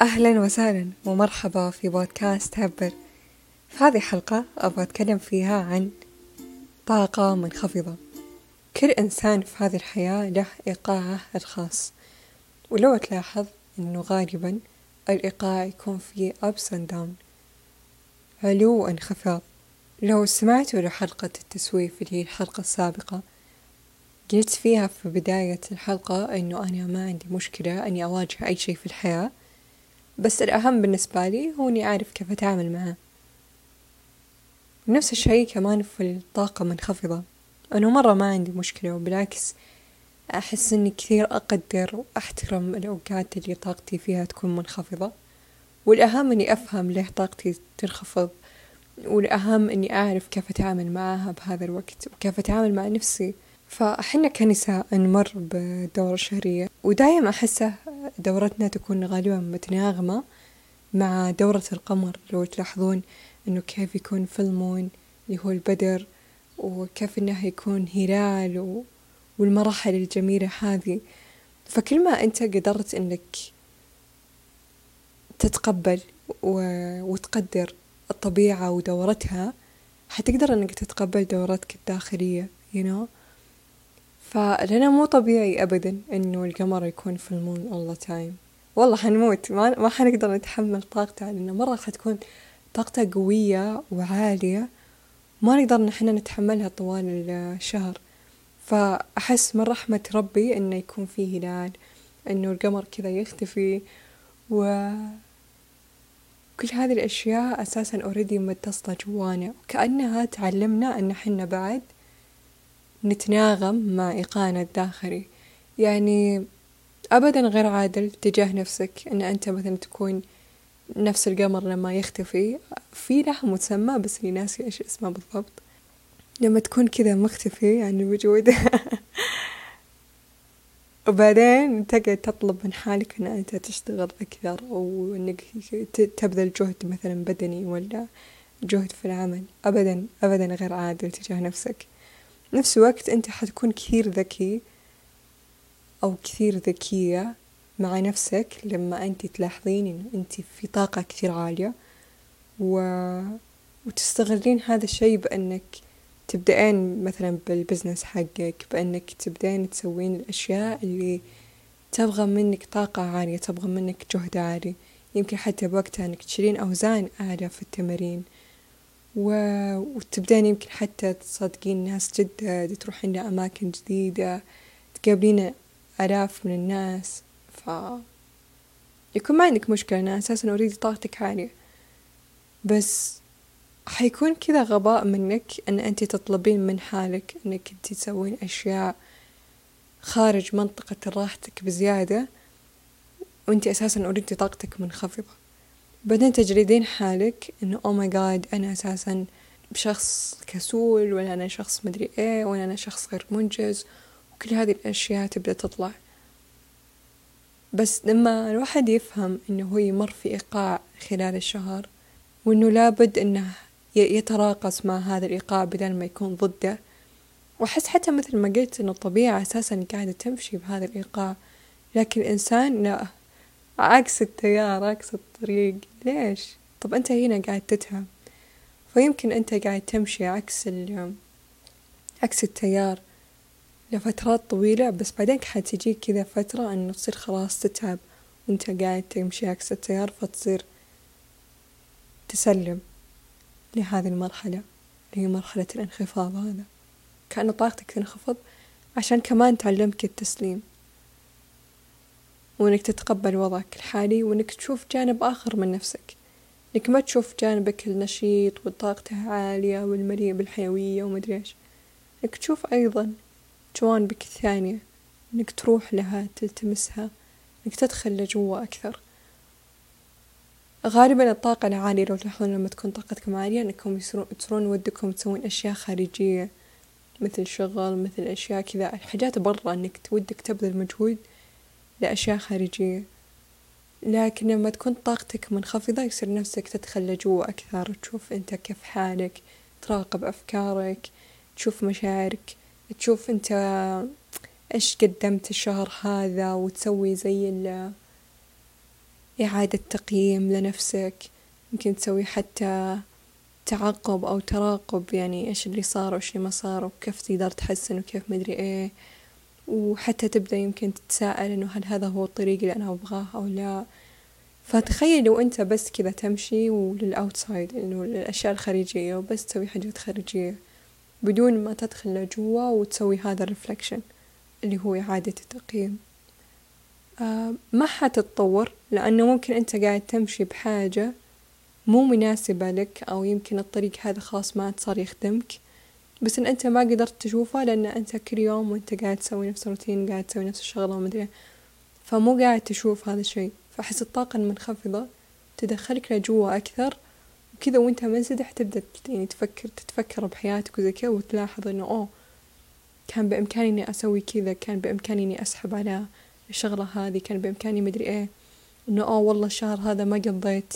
أهلا وسهلا ومرحبا في بودكاست هبر في هذه الحلقة أبغى أتكلم فيها عن طاقة منخفضة. كل إنسان في هذه الحياة له إيقاعه الخاص. ولو تلاحظ إنه غالبا الإيقاع يكون فيه ups and down. علو وانخفاض لو سمعتوا لحلقة التسويف اللي هي الحلقة السابقة قلت فيها في بداية الحلقة إنه أنا ما عندي مشكلة إني أواجه أي شيء في الحياة. بس الأهم بالنسبة لي هو إني أعرف كيف أتعامل معه. نفس الشيء كمان في الطاقة منخفضة أنا مرة ما عندي مشكلة وبالعكس أحس إني كثير أقدر وأحترم الأوقات اللي طاقتي فيها تكون منخفضة. والأهم إني أفهم ليه طاقتي تنخفض والأهم إني أعرف كيف أتعامل معاها بهذا الوقت وكيف أتعامل مع نفسي. فإحنا كنساء نمر بدورة شهرية ودايم أحسه دورتنا تكون غالبا متناغمة مع دورة القمر. لو تلاحظون إنه كيف يكون في المون اللي هو البدر وكيف إنه يكون هلال و... والمراحل الجميلة هذه. فكل ما أنت قدرت إنك تتقبل و... وتقدر الطبيعة ودورتها حتقدر إنك تتقبل دورتك الداخلية you know فلنا مو طبيعي أبدا إنه القمر يكون في المون all the time. والله حنموت. ما, ما حنقدر نتحمل طاقته لأنه مرة حتكون طاقته قوية وعالية. ما نقدر نحن نتحملها طوال الشهر. فأحس من رحمة ربي إنه يكون فيه هلال إنه القمر كذا يختفي. و كل هذه الأشياء أساسا أوريدي متصلة جوانا. وكأنها تعلمنا أن حنا بعد نتناغم مع إيقاعنا الداخلي. يعني أبدا غير عادل تجاه نفسك أن أنت مثلا تكون نفس القمر لما يختفي. في له مسمى بس اللي ناسي إيش اسمه بالضبط. لما تكون كذا مختفي عن الوجود. وبعدين تقعد تطلب من حالك إن أنت تشتغل أكثر أو انك تبذل جهد مثلا بدني ولا جهد في العمل. ابدا ابدا غير عادل تجاه نفسك. نفس الوقت أنت حتكون كثير ذكي أو كثير ذكية مع نفسك لما أنت تلاحظين إنه أنت في طاقة كثير عالية و... وتستغلين هذا الشيء بأنك تبدأين مثلا بالبزنس حقك بأنك تبدأين تسوين الأشياء اللي تبغى منك طاقة عالية تبغى منك جهد عالي. يمكن حتى بوقتها إنك تشيلين أوزان أعلى في التمارين. و... وتبدأين يمكن حتى تصادقين ناس جدد تروحين لأماكن جديدة تقابلين آلاف من الناس ف يكون ما عندك مشكلة. أنا أساسا أريد طاقتك عالية. بس حيكون كذا غباء منك أن أنت تطلبين من حالك أنك أنت تسوين أشياء خارج منطقة راحتك بزيادة وأنت أساسا already طاقتك منخفضة. بعدين تجلدين حالك إنه oh my God أنا أساسا شخص كسول ولا أنا شخص مدري إيه ولا أنا شخص غير منجز وكل هذه الأشياء تبدأ تطلع. بس لما الواحد يفهم إنه هو يمر في إيقاع خلال الشهر وإنه لابد إنه يتراقص مع هذا الإيقاع بدل ما يكون ضده. وأحس حتى مثل ما قلت إنه الطبيعة أساسا قاعدة تمشي بهذا الإيقاع. لكن الإنسان لا. عكس التيار عكس الطريق. ليش؟ طب أنت هنا قاعد تتعب. فيمكن أنت قاعد تمشي عكس ال عكس التيار لفترات طويلة بس بعدين حتجيك كذا فترة إنه تصير خلاص تتعب وأنت قاعد تمشي عكس التيار فتصير تسلم لهذه المرحلة اللي هي مرحلة الانخفاض هذا. كأنه طاقتك تنخفض عشان كمان تعلمك التسليم. وإنك تتقبل وضعك الحالي وإنك تشوف جانب آخر من نفسك. إنك ما تشوف جانبك النشيط وطاقته عالية والمليء بالحيوية ومدري إيش. إنك تشوف أيضا جوانبك الثانية. إنك تروح لها تلتمسها. إنك تدخل لجوا أكثر. غالبا الطاقة العالية لو تلاحظون لما تكون طاقتكم عالية إنكم يصيرون ودكم تسوون أشياء خارجية. مثل شغل مثل أشياء كذا. حاجات برا إنك تودك تبذل مجهود لأشياء خارجية. لكن لما تكون طاقتك منخفضة يصير نفسك تدخل لجوا أكثر تشوف أنت كيف حالك تراقب أفكارك تشوف مشاعرك تشوف أنت إيش قدمت الشهر هذا وتسوي زي إعادة تقييم لنفسك. يمكن تسوي حتى تعقب أو تراقب يعني إيش اللي صار وإيش اللي ما صار وكيف تقدر تحسن وكيف مدري إيه. وحتى تبدأ يمكن تتساءل إنه هل هذا هو الطريق اللي أنا أبغاه أو لا. فتخيل لو أنت بس كذا تمشي وللأوتسايد إنه للأشياء الخارجية وبس تسوي حاجات خارجية بدون ما تدخل لجوا وتسوي هذا الرفلكشن اللي هو إعادة التقييم. آه ما حتتطور لأنه ممكن أنت قاعد تمشي بحاجة مو مناسبة لك أو يمكن الطريق هذا خلاص ما صار يخدمك. بس إن أنت ما قدرت تشوفه لأن أنت كل يوم وأنت قاعد تسوي نفس الروتين قاعد تسوي نفس الشغلة ومدري فمو قاعد تشوف هذا الشيء. فأحس الطاقة المنخفضة تدخلك لجوا أكثر وكذا وأنت منسدح تبدأ يعني تفكر تتفكر بحياتك وزي كذا وتلاحظ إنه أوه كان بإمكاني إني أسوي كذا كان بإمكاني إني أسحب على الشغلة هذه كان بإمكاني مدري إيه. إنه أوه والله الشهر هذا ما قضيت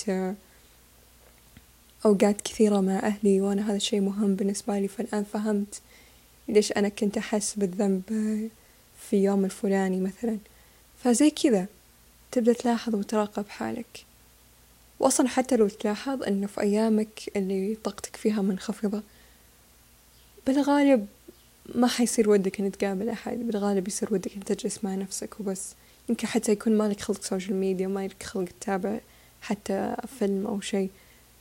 أوقات كثيرة مع أهلي وأنا هذا الشيء مهم بالنسبة لي. فالآن فهمت ليش أنا كنت أحس بالذنب في يوم الفلاني مثلا. فزي كذا تبدأ تلاحظ وتراقب حالك. وأصلا حتى لو تلاحظ أنه في أيامك اللي طاقتك فيها منخفضة بالغالب ما حيصير ودك أن تقابل أحد. بالغالب يصير ودك أن تجلس مع نفسك وبس. يمكن حتى يكون مالك خلق social media ما لك خلق تتابع حتى فيلم أو شيء.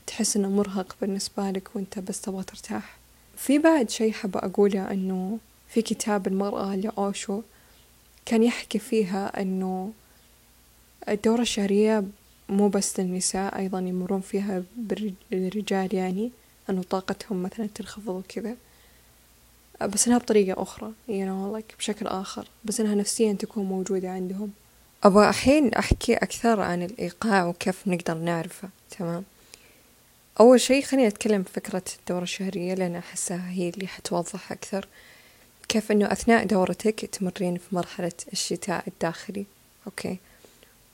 تحس إنه مرهق بالنسبة لك وأنت بس تبغى ترتاح؟ في بعد شي حابة أقوله إنه في كتاب المرأة لأوشو كان يحكي فيها إنه الدورة الشهرية مو بس للنساء أيضا يمرون فيها بالرجال يعني أنه طاقتهم مثلا تنخفض وكذا. بس إنها بطريقة أخرى you know like بشكل آخر بس إنها نفسيا تكون موجودة عندهم. أبغى الحين أحكي أكثر عن الإيقاع وكيف نقدر نعرفه تمام؟ أول شي خليني أتكلم فكرة الدورة الشهرية لأن أحسها هي اللي حتوضح أكثر. كيف أنه أثناء دورتك تمرين في مرحلة الشتاء الداخلي أوكي.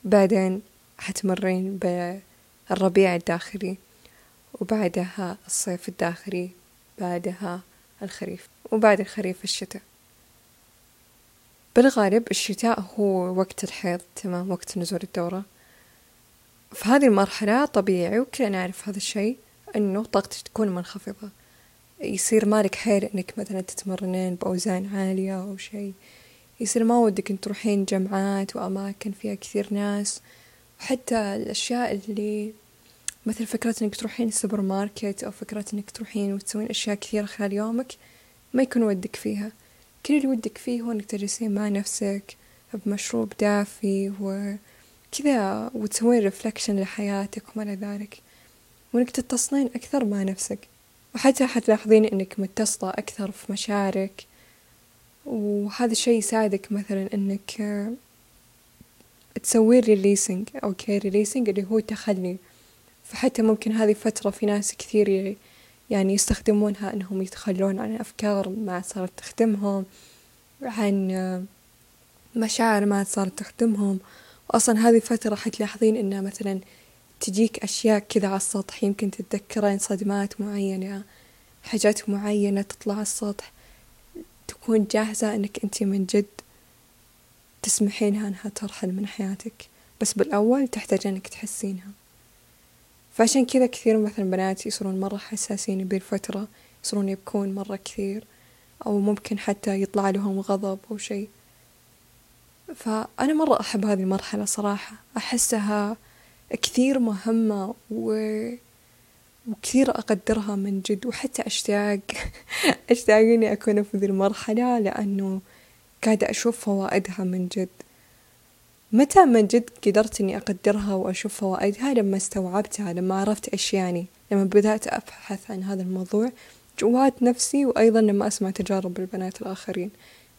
بعدين حتمرين بالربيع الداخلي وبعدها الصيف الداخلي بعدها الخريف وبعد الخريف الشتاء. بالغالب الشتاء هو وقت الحيض تمام وقت نزول الدورة. في هذه المرحلة طبيعي وكلنا نعرف هذا الشيء إنه طاقتك تكون منخفضة. يصير مالك حيل إنك مثلا تتمرنين بأوزان عالية أو شيء. يصير ما ودك إن تروحين جمعات وأماكن فيها كثير ناس. وحتى الأشياء اللي مثل فكرة إنك تروحين السوبر ماركت أو فكرة إنك تروحين وتسوين أشياء كثيرة خلال يومك ما يكون ودك فيها. كل اللي ودك فيه هو إنك تجلسين مع نفسك بمشروب دافي و كذا وتسوين reflection لحياتك وما ذلك. وإنك تتصلين أكثر مع نفسك. وحتى حتلاحظين إنك متصلة أكثر في مشاعرك. وهذا الشي يساعدك مثلا إنك تسوين releasing okay releasing اللي هو تخلي. فحتى ممكن هذه فترة في ناس كثير يعني يستخدمونها إنهم يتخلون عن أفكار ما صارت تخدمهم عن مشاعر ما صارت تخدمهم. وأصلا هذه الفترة حتلاحظين إنها مثلا تجيك أشياء كذا على السطح يمكن تتذكرين صدمات معينة حاجات معينة تطلع على السطح. تكون جاهزة إنك أنت من جد تسمحينها إنها ترحل من حياتك. بس بالأول تحتاج إنك تحسينها. فعشان كذا كثير مثلا بنات يصيرون مرة حساسين بالفترة يصيرون يبكون مرة كثير أو ممكن حتى يطلع لهم غضب أو شيء. فأنا مرة أحب هذه المرحلة صراحة. أحسها كثير مهمة و... وكثير أقدرها من جد وحتى أشتاق أشتاق إني أكون في ذي المرحلة لأنه قاعدة أشوف فوائدها من جد. متى من جد قدرت إني أقدرها وأشوف فوائدها؟ لما استوعبتها لما عرفت إيش يعني لما بدأت أبحث عن هذا الموضوع. جوات نفسي وأيضا لما أسمع تجارب البنات الآخرين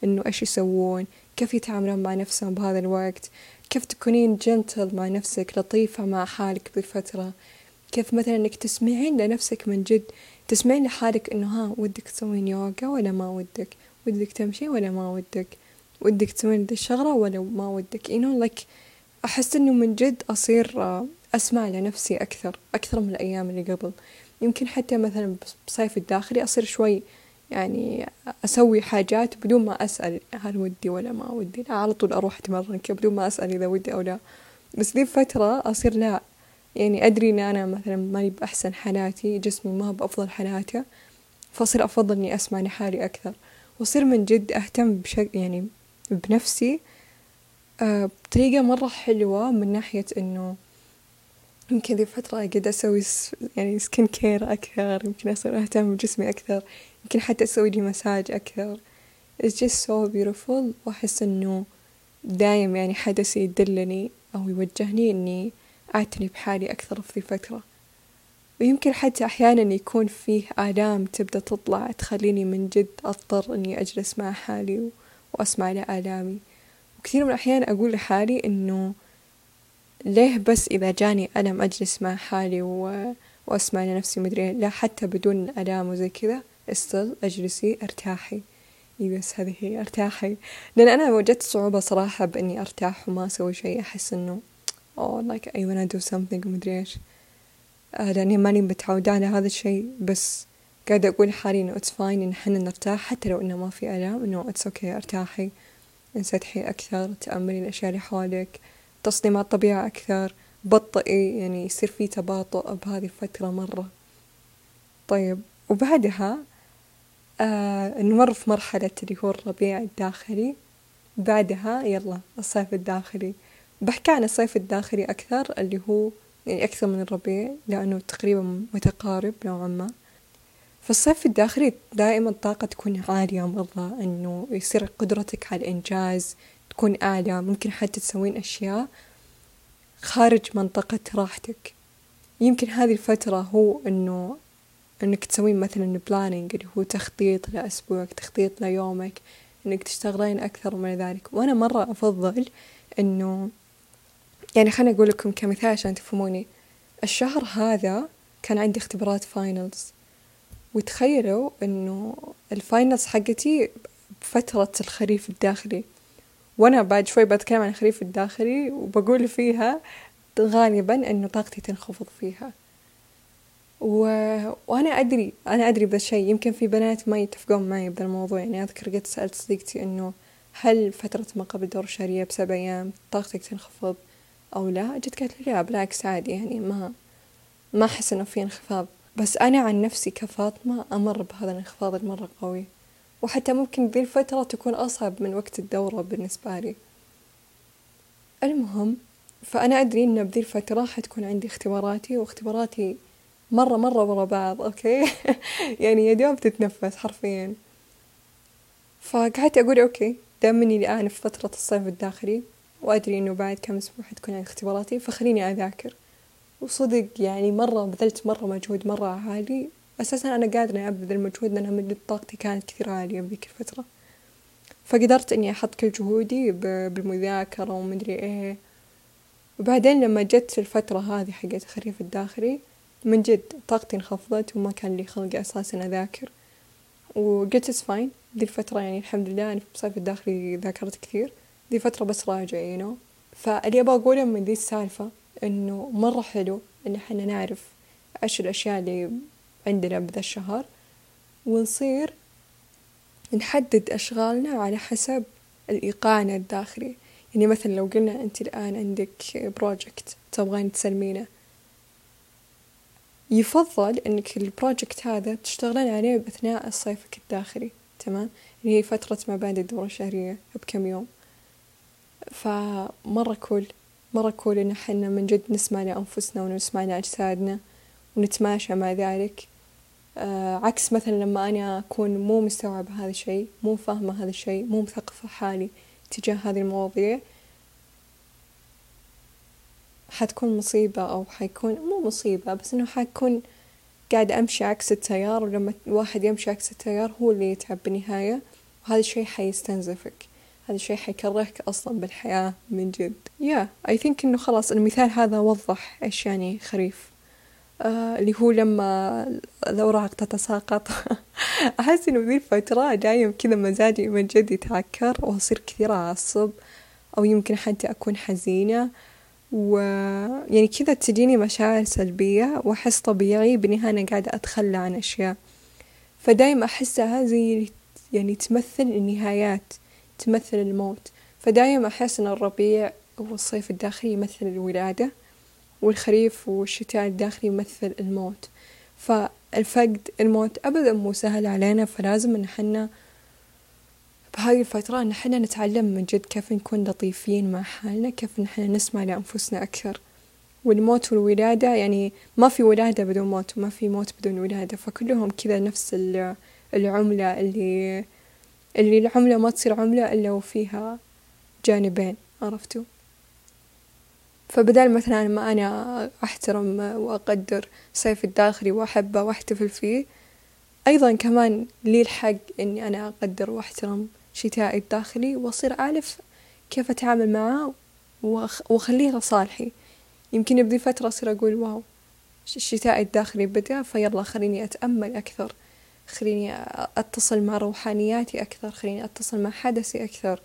إنه إيش يسوون؟ كيف يتعاملون مع نفسهم بهذا الوقت؟ كيف تكونين جنتل مع نفسك لطيفة مع حالك بفترة؟ كيف مثلا إنك تسمعين لنفسك من جد؟ تسمعين لحالك إنه ها ودك تسوين يوغا ولا ما ودك؟ ودك تمشي ولا ما ودك؟ ودك تسوين دي الشغلة ولا ما ودك؟ You know like أحس إنه من جد أصير آه، أسمع لنفسي أكثر أكثر من الأيام اللي قبل. يمكن حتى مثلا بصيف الداخلي أصير شوي يعني أسوي حاجات بدون ما أسأل هل ودي ولا ما ودي. لا على طول أروح أتمرن كذا بدون ما أسأل إذا ودي أو لا. بس ذي الفترة أصير لا. يعني أدري إن أنا مثلا ماني بأحسن حالاتي جسمي ما بأفضل حالاته فأصير أفضل إني أسمع لحالي أكثر. وأصير من جد أهتم بشكل يعني بنفسي آه، بطريقة مرة حلوة من ناحية إنه يمكن ذي الفترة قاعدة أسوي يعني skin care أكثر يمكن أصير أهتم بجسمي أكثر. يمكن حتى أسوي لي مساج أكثر. It's just so beautiful. وأحس إنه دايم يعني حدث يدلني أو يوجهني إني أعتني بحالي أكثر في ذي الفترة ويمكن حتى أحيانا يكون فيه آلام تبدأ تطلع تخليني من جد أضطر إني أجلس مع حالي وأسمع لآلامي وكثير من الأحيان أقول لحالي إنه ليه بس إذا جاني ألم أجلس مع حالي و... وأسمع لنفسي مدري لا حتى بدون ألام وزي كذا. استل أجلسي أرتاحي. اي بس هذه هي أرتاحي. لأن أنا وجدت صعوبة صراحة بإني أرتاح وما أسوي شيء. أحس إنه oh like I wanna do something ومدري إيش. آه لأني ماني متعودة على هذا الشيء. بس قاعدة أقول حالي إنه it's fine إن حنا نرتاح. حتى لو إنه ما في ألم إنه it's okay أرتاحي. أنسدحي أكثر تأملي الأشياء اللي حولك تصلي مع الطبيعة أكثر. بطئي يعني يصير في تباطؤ بهذه الفترة مرة. طيب وبعدها آه نمر في مرحلة اللي هو الربيع الداخلي. بعدها يلا الصيف الداخلي. بحكي عن الصيف الداخلي أكثر اللي هو يعني أكثر من الربيع لأنه تقريبا متقارب نوعا ما. في الصيف الداخلي دائما الطاقة تكون عالية مرة إنه يصير قدرتك على الإنجاز تكون أعلى ممكن حتى تسوين أشياء خارج منطقة راحتك. يمكن هذه الفترة هو إنه إنك تسوين مثلا planning اللي هو تخطيط لأسبوعك تخطيط ليومك إنك تشتغلين أكثر من ذلك. وأنا مرة أفضل إنه يعني خليني أقول لكم كمثال عشان تفهموني. الشهر هذا كان عندي اختبارات finals وتخيلوا إنه ال finals حقتي بفترة الخريف الداخلي. وأنا بعد شوي بتكلم عن الخريف الداخلي وبقول فيها غالبا إنه طاقتي تنخفض فيها. و... وأنا أدري أنا أدري بذا الشيء. يمكن في بنات ما يتفقون معي بذا الموضوع. يعني أذكر قد سألت صديقتي إنه هل فترة ما قبل الدورة الشهرية بسبع أيام طاقتك تنخفض أو لا؟ جت قالت لي لا بالعكس عادي. يعني ما ما أحس إنه في انخفاض. بس أنا عن نفسي كفاطمة أمر بهذا الانخفاض المرة قوي. وحتى ممكن ذي الفترة تكون أصعب من وقت الدورة بالنسبة لي. المهم فأنا أدري إن بذي الفترة حتكون عندي اختباراتي واختباراتي مرة مرة ورا بعض okay؟ يعني يا دوب تتنفس حرفيا. فقعدت أقول okay دام إني الآن في فترة الصيف الداخلي وأدري إنه بعد كم أسبوع حتكون عندي اختباراتي فخليني أذاكر. وصدق يعني مرة بذلت مرة مجهود مرة عالي. أساسا أنا قادرة أبذل مجهود لأنها من طاقتي كانت كثير عالية بذيك الفترة. فقدرت إني أحط كل جهودي بالمذاكرة ومدري إيه. وبعدين لما جت الفترة هذه حقت الخريف الداخلي من جد طاقتي انخفضت وما كان لي خلق أساسا أذاكر. وقلت it's fine دي الفترة يعني الحمد لله أنا في الصيف الداخلي ذاكرت كثير. دي فترة بس راجع you know. فاللي أبغى أقوله من ذي السالفة إنه مرة حلو إن إحنا نعرف إيش الأشياء اللي عندنا بذا الشهر. ونصير نحدد أشغالنا على حسب الإيقاعنا الداخلي. يعني مثلا لو قلنا أنت الآن عندك project تبغين تسلمينه يفضل أنك ال project هذا تشتغلين عليه بأثناء صيفك الداخلي تمام؟ اللي هي فترة ما بعد الدورة الشهرية بكم يوم. فمرة cool مرة cool إن حنا من جد نسمع لأنفسنا ونسمع لأجسادنا ونتماشى مع ذلك. آه عكس مثلا لما أنا أكون مو مستوعبة هذا الشيء مو فاهمة هذا الشيء مو مثقفة حالي تجاه هذه المواضيع حتكون مصيبة أو حيكون مو مصيبة بس إنه حيكون قاعدة أمشي عكس التيار ولما الواحد يمشي عكس التيار هو اللي يتعب بالنهاية وهذا الشيء حيستنزفك. هذا الشيء حيكرهك أصلا بالحياة من جد. يا I think إنه خلاص المثال هذا وضح إيش يعني خريف. آه اللي هو لما الأوراق تتساقط. أحس إنه ذي الفترة دايم كذا مزاجي من جد يتعكر وأصير كثير أعصب أو يمكن حتى أكون حزينة. و يعني كذا تجيني مشاعر سلبية وأحس طبيعي بالنهاية أنا قاعدة أتخلى عن أشياء. فدايما أحسها زي يعني تمثل النهايات تمثل الموت. فدايما أحس إن الربيع والصيف الداخلي يمثل الولادة والخريف والشتاء الداخلي يمثل الموت. فالفقد الموت أبدا مو سهل علينا فلازم إن حنا بهاي الفترة إن حنا نتعلم من جد كيف نكون لطيفين مع حالنا كيف إن نسمع لأنفسنا أكثر. والموت والولادة يعني ما في ولادة بدون موت وما في موت بدون ولادة فكلهم كذا نفس العملة اللي اللي العملة ما تصير عملة إلا وفيها جانبين عرفتوا؟ فبدال مثلا ما أنا أحترم وأقدر سيف الداخلي وأحبه وأحتفل فيه أيضا كمان لي الحق إني أنا أقدر وأحترم شتائي الداخلي وأصير أعرف كيف أتعامل معاه وأخليه لصالحي. يمكن بذي فترة أصير أقول واو الشتاء الداخلي بدأ فيلا خليني أتأمل أكثر. خليني أتصل مع روحانياتي أكثر خليني أتصل مع حدثي أكثر.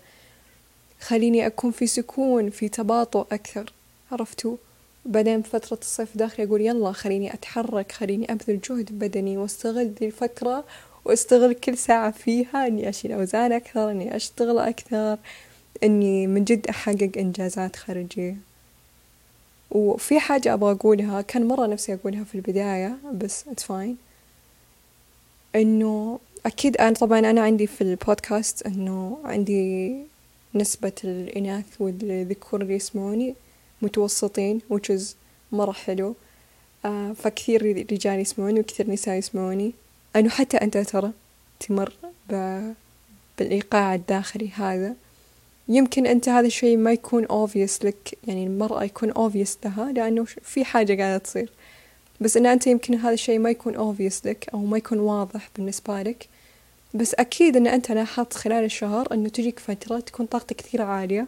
خليني أكون في سكون في تباطؤ أكثر. عرفتوا بعدين فترة الصيف داخلي أقول يلا خليني أتحرك خليني أبذل جهد بدني وأستغل ذي الفترة واستغل كل ساعة فيها إني أشيل أوزان أكثر إني أشتغل أكثر إني من جد أحقق إنجازات خارجية. وفي حاجة أبغى أقولها كان مرة نفسي أقولها في البداية بس it's fine. إنه أكيد أنا طبعا أنا عندي في البودكاست إنه عندي نسبة الإناث والذكور اللي يسمعوني متوسطين which is مرة حلو. آه فكثير رجال يسمعوني وكثير نساء يسمعوني. أنه حتى أنت ترى تمر بالإيقاع الداخلي هذا يمكن أنت هذا الشيء ما يكون obvious لك يعني المرأة يكون obvious لها لأنه في حاجة قاعدة تصير. بس إن أنت يمكن هذا الشيء ما يكون obvious لك أو ما يكون واضح بالنسبة لك بس أكيد إن أنت لاحظت خلال الشهر إنه تجيك فترة تكون طاقتك كثير عالية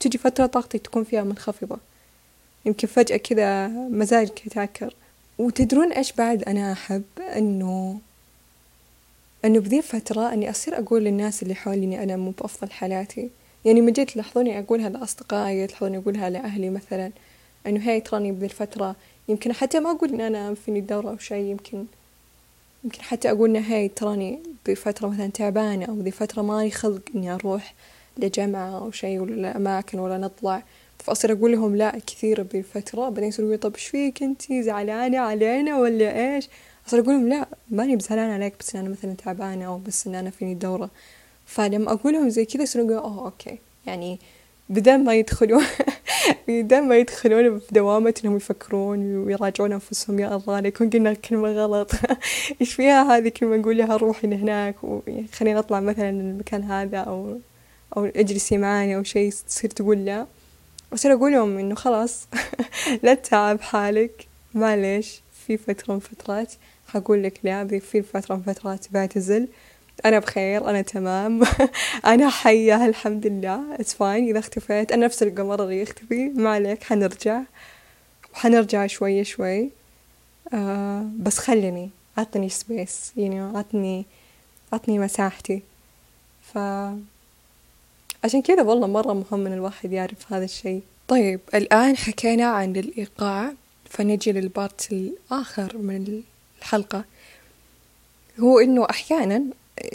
تجي فترة طاقتك تكون فيها منخفضة. يمكن فجأة كذا مزاجك يتعكر. وتدرون إيش بعد أنا أحب؟ إنه إنه بذي الفترة إني أصير أقول للناس اللي حولي إني أنا مو بأفضل حالاتي. يعني من جد تلاحظوني أقولها لأصدقائي تلاحظوني أقولها لأهلي مثلا. إنه هاي تراني بذي الفترة. يمكن حتى ما أقول إن أنا فيني الدورة أو شيء يمكن يمكن حتى أقول إن هاي تراني بفترة مثلا تعبانة أو ذي فترة ماني خلق إني أروح لجامعة أو شيء ولا أماكن ولا نطلع. فأصير أقول لهم لا كثير بالفترة بعدين يصيروا طب إيش فيك أنتي؟ زعلانة علينا ولا إيش؟ أصير أقول لهم لا ماني بزعلانة عليك بس إن أنا مثلا تعبانة أو بس إن أنا فيني دورة. فلما أقول لهم زي كذا يصيروا يقولوا أوه أوكي. يعني بدل ما يدخلون بدل ما يدخلون في دوامة إنهم يفكرون ويراجعون أنفسهم يا الله يكون قلنا كلمة غلط. إيش فيها هذه كلمة نقول روحي لهناك وخلينا نطلع مثلا المكان هذا أو أو اجلسي معاني أو شيء تصير تقول لا. أصير أقول لهم إنه خلاص لا تتعب حالك معليش في فترة من فترات. حقول لك لا في فترة من فترات بعتزل أنا بخير أنا تمام. أنا حية الحمد لله. it's fine إذا اختفيت أنا نفس القمر اللي يختفي. ما عليك حنرجع. وحنرجع شوي شوي. آه بس خليني عطني space يعني عطني عطني مساحتي. ف عشان كذا والله مرة مهم إن الواحد يعرف هذا الشيء. طيب الآن حكينا عن الإيقاع فنجي لل part الآخر من الحلقة هو إنه أحيانا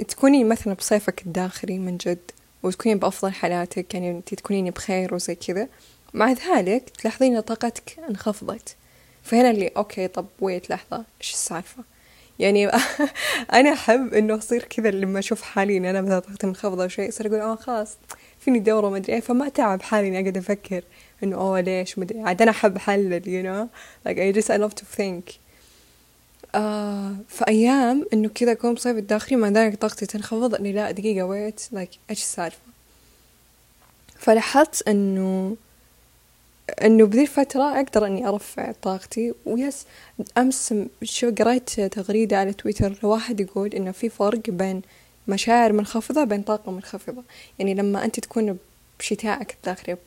تكوني مثلا بصيفك الداخلي من جد وتكونين بأفضل حالاتك يعني انت تكونين بخير وزي كذا. مع ذلك تلاحظين طاقتك انخفضت. فهنا اللي okay طب wait لحظة إيش السالفة؟ يعني أنا أحب إنه أصير كذا لما أشوف حالي إن أنا مثلا طاقتي منخفضة أو شيء أصير أقول آه خلاص فيني دورة ما أدري إيه. فما تعب حالي إني أقعد أفكر إنه oh ليش؟ مدري عاد أنا أحب أحلل you know like I just I love to think. آه في أيام إنه كذا أكون بصيف الداخلي مع ذلك طاقتي تنخفض إني لا دقيقة wait like إيش السالفة؟ فلاحظت إنه إنه بذي الفترة أقدر إني أرفع طاقتي و yes أمس شو قريت تغريدة على تويتر لواحد يقول إنه في فرق بين مشاعر منخفضة بين طاقة منخفضة. يعني لما أنت تكون بشتائك الداخلي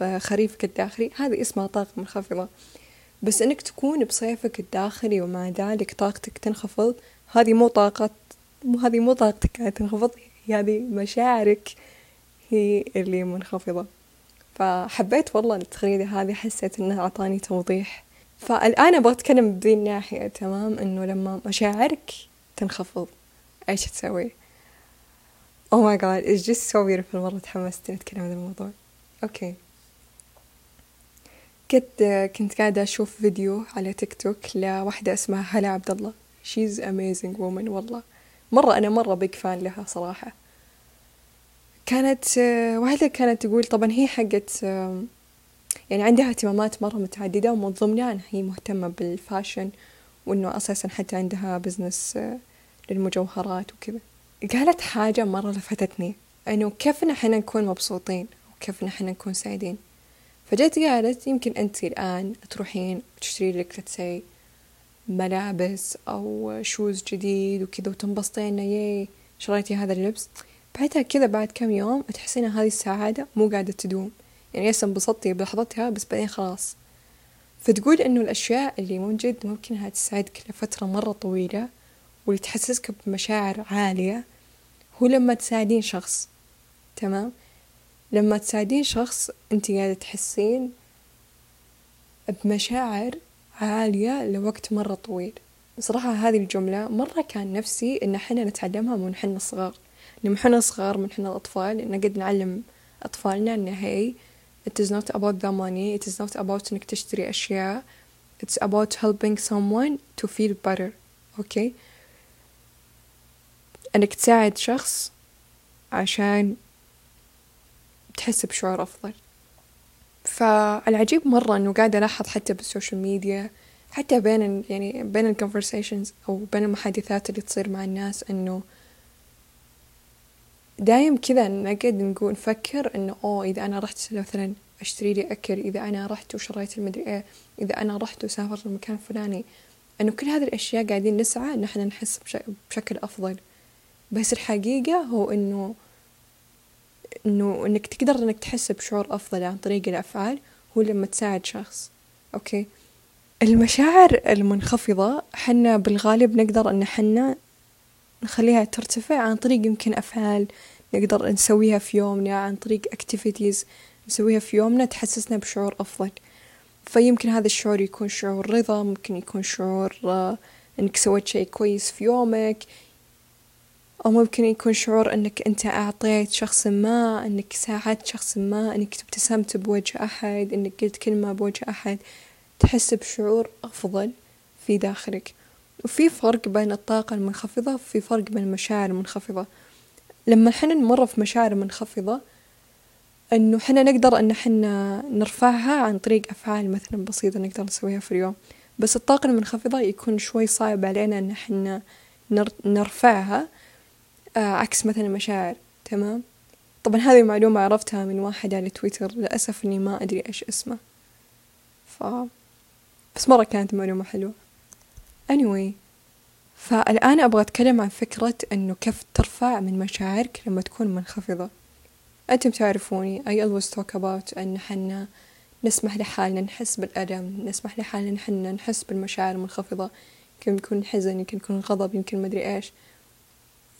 بخريفك الداخلي هذه اسمها طاقة منخفضة. بس إنك تكون بصيفك الداخلي ومع ذلك طاقتك تنخفض هذه مو طاقة مو هذه مو طاقتك قاعدة تنخفض هذه مشاعرك هي اللي منخفضة. فحبيت والله التغريدة هذه حسيت إنها أعطاني توضيح. فالآن أبغى أتكلم بذي الناحية تمام إنه لما مشاعرك تنخفض إيش تسوي؟ Oh my god it's just so beautiful مرة تحمست أتكلم عن الموضوع. okay كنت كنت قاعدة أشوف فيديو على تيك توك لواحدة اسمها هلا عبد الله she's amazing woman والله. مرة أنا مرة big fan لها صراحة. كانت واحدة كانت تقول طبعا هي حقت يعني عندها اهتمامات مرة متعددة ومن ضمنها أنها هي مهتمة بال fashion وإنه أساسا حتى عندها business للمجوهرات وكذا. قالت حاجة مرة لفتتني إنه كيف نحن نكون مبسوطين وكيف نحن نكون سعيدين؟ فجت قالت يمكن أنت الآن تروحين تشتري لك تسي ملابس أو shoes جديد وكذا وتنبسطين yay شريتي هذا اللبس. بعدها كذا بعد كم يوم تحسين هذه السعادة مو قاعدة تدوم. يعني yes انبسطتي بلحظتها بس بعدين خلاص. فتقول إنه الأشياء اللي من جد ممكن إنها لفترة مرة طويلة واللي تحسسك بمشاعر عالية هو لما تساعدين شخص. تمام؟ لما تساعدين شخص انت قاعدة تحسين بمشاعر عالية لوقت مرة طويل. صراحة هذه الجملة مرة كان نفسي إن حنا نتعلمها من حنا صغار. من حنا صغار من حنا الأطفال نقعد نعلم أطفالنا إن هي it is not about the money it is not about إنك تشتري أشياء. It's about helping someone to feel better. okay okay? إنك تساعد شخص عشان تحس بشعور أفضل. فالعجيب مرة إنه قاعدة ألاحظ حتى بال social media حتى بين يعني بين ال conversations أو بين المحادثات اللي تصير مع الناس إنه دايم كذا نقعد نقول نفكر إنه أوه إذا أنا رحت مثلا أشتري لي أكل إذا أنا رحت وشريت المدري إيه إذا أنا رحت وسافرت المكان الفلاني إنه كل هذه الأشياء قاعدين نسعى إن إحنا نحس بشكل أفضل. بس الحقيقة هو إنه إنه إنك تقدر إنك تحس بشعور أفضل عن طريق الأفعال هو لما تساعد شخص. أوكي؟ المشاعر المنخفضة حنا بالغالب نقدر إن حنا نخليها ترتفع عن طريق يمكن أفعال نقدر نسويها في يومنا عن طريق activities نسويها في يومنا تحسسنا بشعور أفضل. فيمكن هذا الشعور يكون شعور رضا ممكن يكون شعور آه، إنك سويت شيء كويس في يومك أو ممكن يكون شعور أنك أنت أعطيت شخص ما أنك ساعدت شخص ما أنك ابتسمت بوجه أحد أنك قلت كلمة بوجه أحد تحس بشعور أفضل في داخلك. وفي فرق بين الطاقة المنخفضة وفي فرق بين المشاعر المنخفضة. لما حنا نمر في مشاعر منخفضة إنه حنا نقدر إن حنا نرفعها عن طريق أفعال مثلا بسيطة نقدر نسويها في اليوم. بس الطاقة المنخفضة يكون شوي صعب علينا إن حنا نرفعها. عكس مثلا المشاعر تمام؟ طبعا هذه المعلومة عرفتها من واحد على تويتر للأسف إني ما أدري إيش اسمه. ف بس مرة كانت معلومة حلوة. Anyway فالآن أبغى أتكلم عن فكرة إنه كيف ترفع من مشاعرك لما تكون منخفضة. أنتم تعرفوني I always talk about أن حنا نسمح لحالنا نحس بالألم نسمح لحالنا إن حنا نحس بالمشاعر المنخفضة. يمكن يكون حزن يمكن يكون غضب يمكن مدري إيش.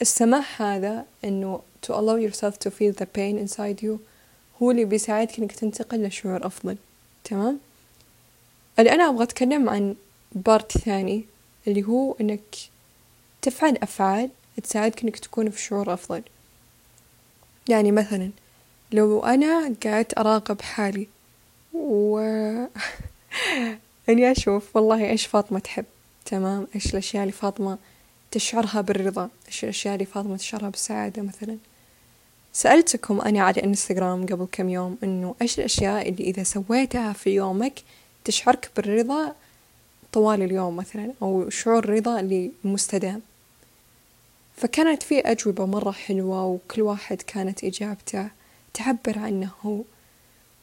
السماح هذا إنه to allow yourself to feel the pain inside you هو اللي بيساعدك إنك تنتقل لشعور أفضل. تمام؟ اللي أنا أبغى أتكلم عن بارت ثاني اللي هو إنك تفعل أفعال تساعدك إنك تكون في شعور أفضل. يعني مثلا لو أنا قاعدت أراقب حالي و إني أشوف والله إيش فاطمة تحب. تمام؟ إيش الأشياء اللي فاطمة تشعرها بالرضا إيش الأشياء اللي فاطمة تشعرها بالسعادة مثلا؟ سألتكم أنا على إنستغرام قبل كم يوم إنه إيش الأشياء اللي إذا سويتها في يومك تشعرك بالرضا طوال اليوم مثلا أو شعور رضا اللي مستدام فكانت في أجوبة مرة حلوة وكل واحد كانت إجابته تعبر عنه هو.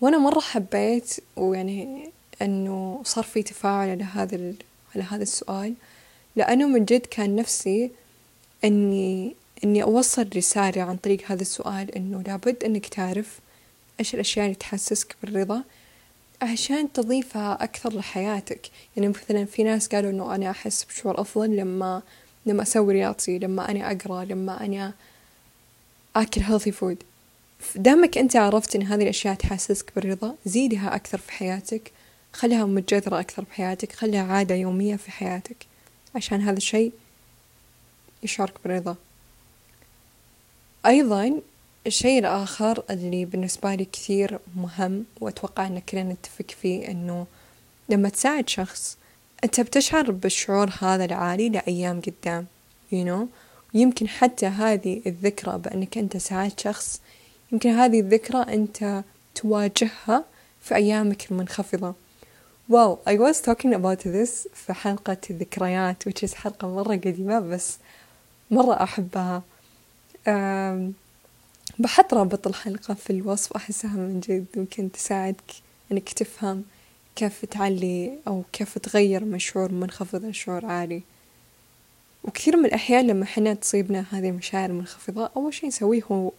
وأنا مرة حبيت ويعني أنه صار في تفاعل على هذا على هذا السؤال. لأنه من جد كان نفسي إني إني أوصل رسالة عن طريق هذا السؤال إنه لابد إنك تعرف إيش الأشياء اللي تحسسك بالرضا عشان تضيفها أكثر لحياتك. يعني مثلا في ناس قالوا إنه أنا أحس بشعور أفضل لما لما أسوي رياضتي لما أنا أقرأ لما أنا أكل healthy food. دامك أنت عرفت إن هذه الأشياء تحسسك بالرضا زيدها أكثر في حياتك خليها متجذرة أكثر في حياتك خليها عادة يومية في حياتك. عشان هذا الشيء يشعرك بالرضا. أيضا الشيء الآخر اللي بالنسبة لي كثير مهم وأتوقع أن كلنا نتفق فيه أنه لما تساعد شخص أنت بتشعر بالشعور هذا العالي لأيام قدام you know يمكن حتى هذه الذكرى بأنك أنت ساعدت شخص يمكن هذه الذكرى أنت تواجهها في أيامك المنخفضة. wow I was talking about this في حلقة الذكريات which is حلقة مرة قديمة بس مرة أحبها. بحط رابط الحلقة في الوصف أحسها من جد ممكن تساعدك إنك تفهم كيف تعلي أو كيف تغير من شعور منخفض لشعور عالي. وكثير من الأحيان لما حنا تصيبنا هذه المشاعر المنخفضة أول شي نسويه هو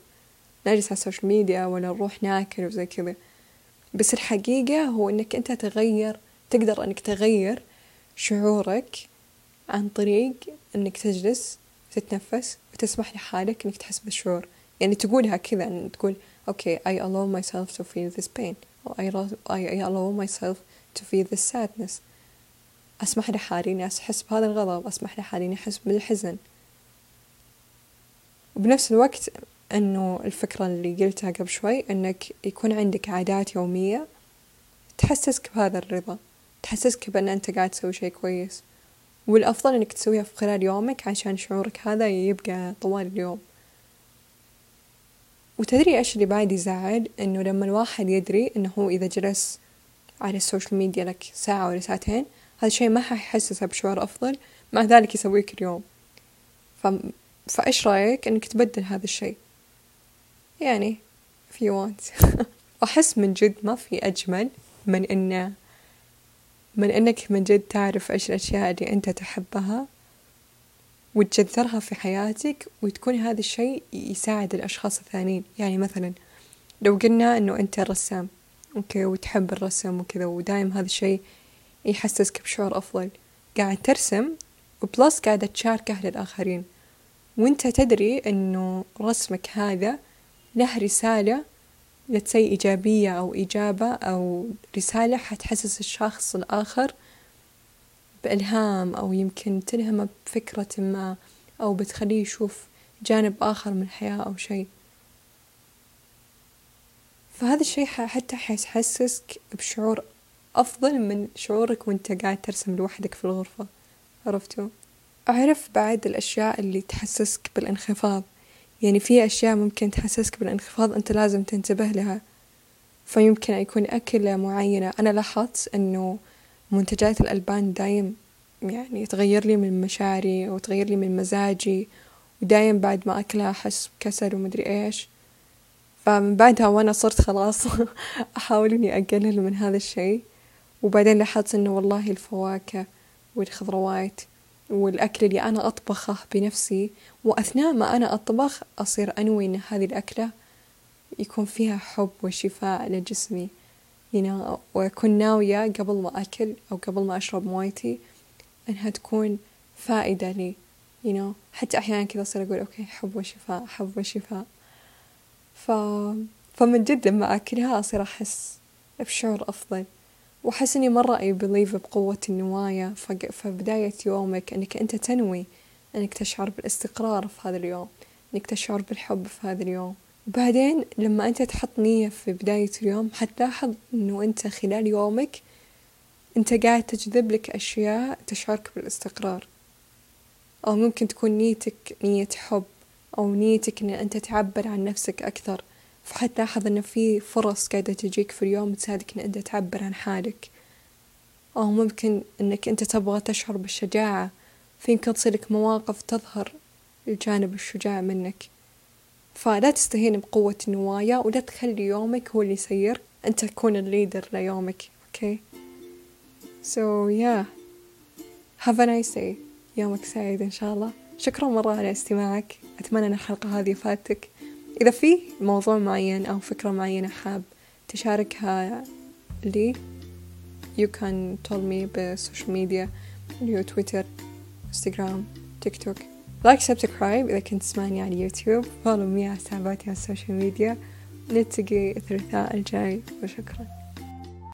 نجلس على ال social media ولا نروح ناكل وزي كذا. بس الحقيقة هو إنك أنت تغير تقدر إنك تغير شعورك عن طريق إنك تجلس تتنفس وتسمح لحالك إنك تحس بالشعور. يعني تقولها كذا إن تقول أوكي I allow myself to feel this pain. أو I, I allow myself to feel this sadness. أسمح لحالي إني أحس بهذا الغضب أسمح لحالي إني أحس بالحزن. وبنفس الوقت إنه الفكرة اللي قلتها قبل شوي إنك يكون عندك عادات يومية تحسسك بهذا الرضا تحسسك بأن أنت قاعد تسوي شيء كويس. والأفضل إنك تسويها في خلال يومك عشان شعورك هذا يبقى طوال اليوم. وتدري إيش اللي بعد يزعل؟ إنه لما الواحد يدري إنه هو إذا جلس على ال social media لك ساعة ولا ساعتين هذا الشيء ما حيحسسه بشعور أفضل مع ذلك يسويه كل يوم ف... فإيش رأيك إنك تبدل هذا الشيء؟ يعني if you want. وأحس من جد ما في أجمل من إنه من إنك من جد تعرف إيش الأشياء اللي أنت تحبها وتجذرها في حياتك وتكون هذا الشيء يساعد الأشخاص الثانيين. يعني مثلا لو قلنا إنه أنت رسام أوكي وتحب الرسم وكذا ودايم هذا الشيء يحسسك بشعور أفضل. قاعد ترسم وبلس قاعدة تشاركه للآخرين. وأنت تدري إنه رسمك هذا له رسالة لتسي إيجابية أو إجابة أو رسالة حتحسس الشخص الآخر بإلهام أو يمكن تلهمه بفكرة ما أو بتخليه يشوف جانب آخر من الحياة أو شيء. فهذا الشيء حتى حيحسسك بشعور أفضل من شعورك وأنت قاعد ترسم لوحدك في الغرفة. عرفتوا؟ أعرف بعد الأشياء اللي تحسسك بالانخفاض. يعني في أشياء ممكن تحسسك بالانخفاض أنت لازم تنتبه لها. فيمكن يكون أكلة معينة. أنا لاحظت أنه منتجات الألبان دايم يعني تغير لي من مشاعري أو تغير لي من مزاجي ودايم بعد ما أكلها أحس بكسل ومدري إيش. فمن بعدها وأنا صرت خلاص أحاول إني أقلل من هذا الشيء. وبعدين لاحظت إنه والله الفواكه والخضروات والأكل اللي أنا أطبخه بنفسي وأثناء ما أنا أطبخ أصير أنوي إن هذه الأكلة يكون فيها حب وشفاء لجسمي. Know وأكون ناوية قبل ما أكل أو قبل ما أشرب مويتي إنها تكون فائدة لي. You know حتى أحيانا كذا أصير أقول okay حب وشفاء حب وشفاء. ف... فمن جد لما أكلها أصير أحس بشعور أفضل. وأحس إني مرة أي believe بقوة النوايا. فبداية يومك إنك أنت تنوي إنك تشعر بالاستقرار في هذا اليوم إنك تشعر بالحب في هذا اليوم. وبعدين لما أنت تحط نية في بداية اليوم حتلاحظ إنه أنت خلال يومك أنت قاعد تجذب لك أشياء تشعرك بالاستقرار. أو ممكن تكون نيتك نية حب أو نيتك إن أنت تعبر عن نفسك أكثر. فحتلاحظ إن في فرص قاعدة تجيك في اليوم تساعدك إن أنت تعبر عن حالك. أو ممكن إنك أنت تبغى تشعر بالشجاعة. فيمكن تصيرك مواقف تظهر الجانب الشجاع منك. فلا تستهين بقوة النوايا ولا تخلي يومك هو اللي يسير. أنت تكون ال leader ليومك okay؟ Yeah. Have a nice day. يومك سعيد إن شاء الله. شكرا مرة على استماعك. أتمنى أن الحلقة هذه فادتك إذا في موضوع معين أو فكرة معينة حاب تشاركها لي you can tell me بالسوشيال ميديا اللي تويتر إنستغرام تيك توك. like subscribe إذا كنت تسمعني على يوتيوب follow me على حساباتي على السوشيال ميديا. نلتقي الثلاثاء الجاي. وشكرا.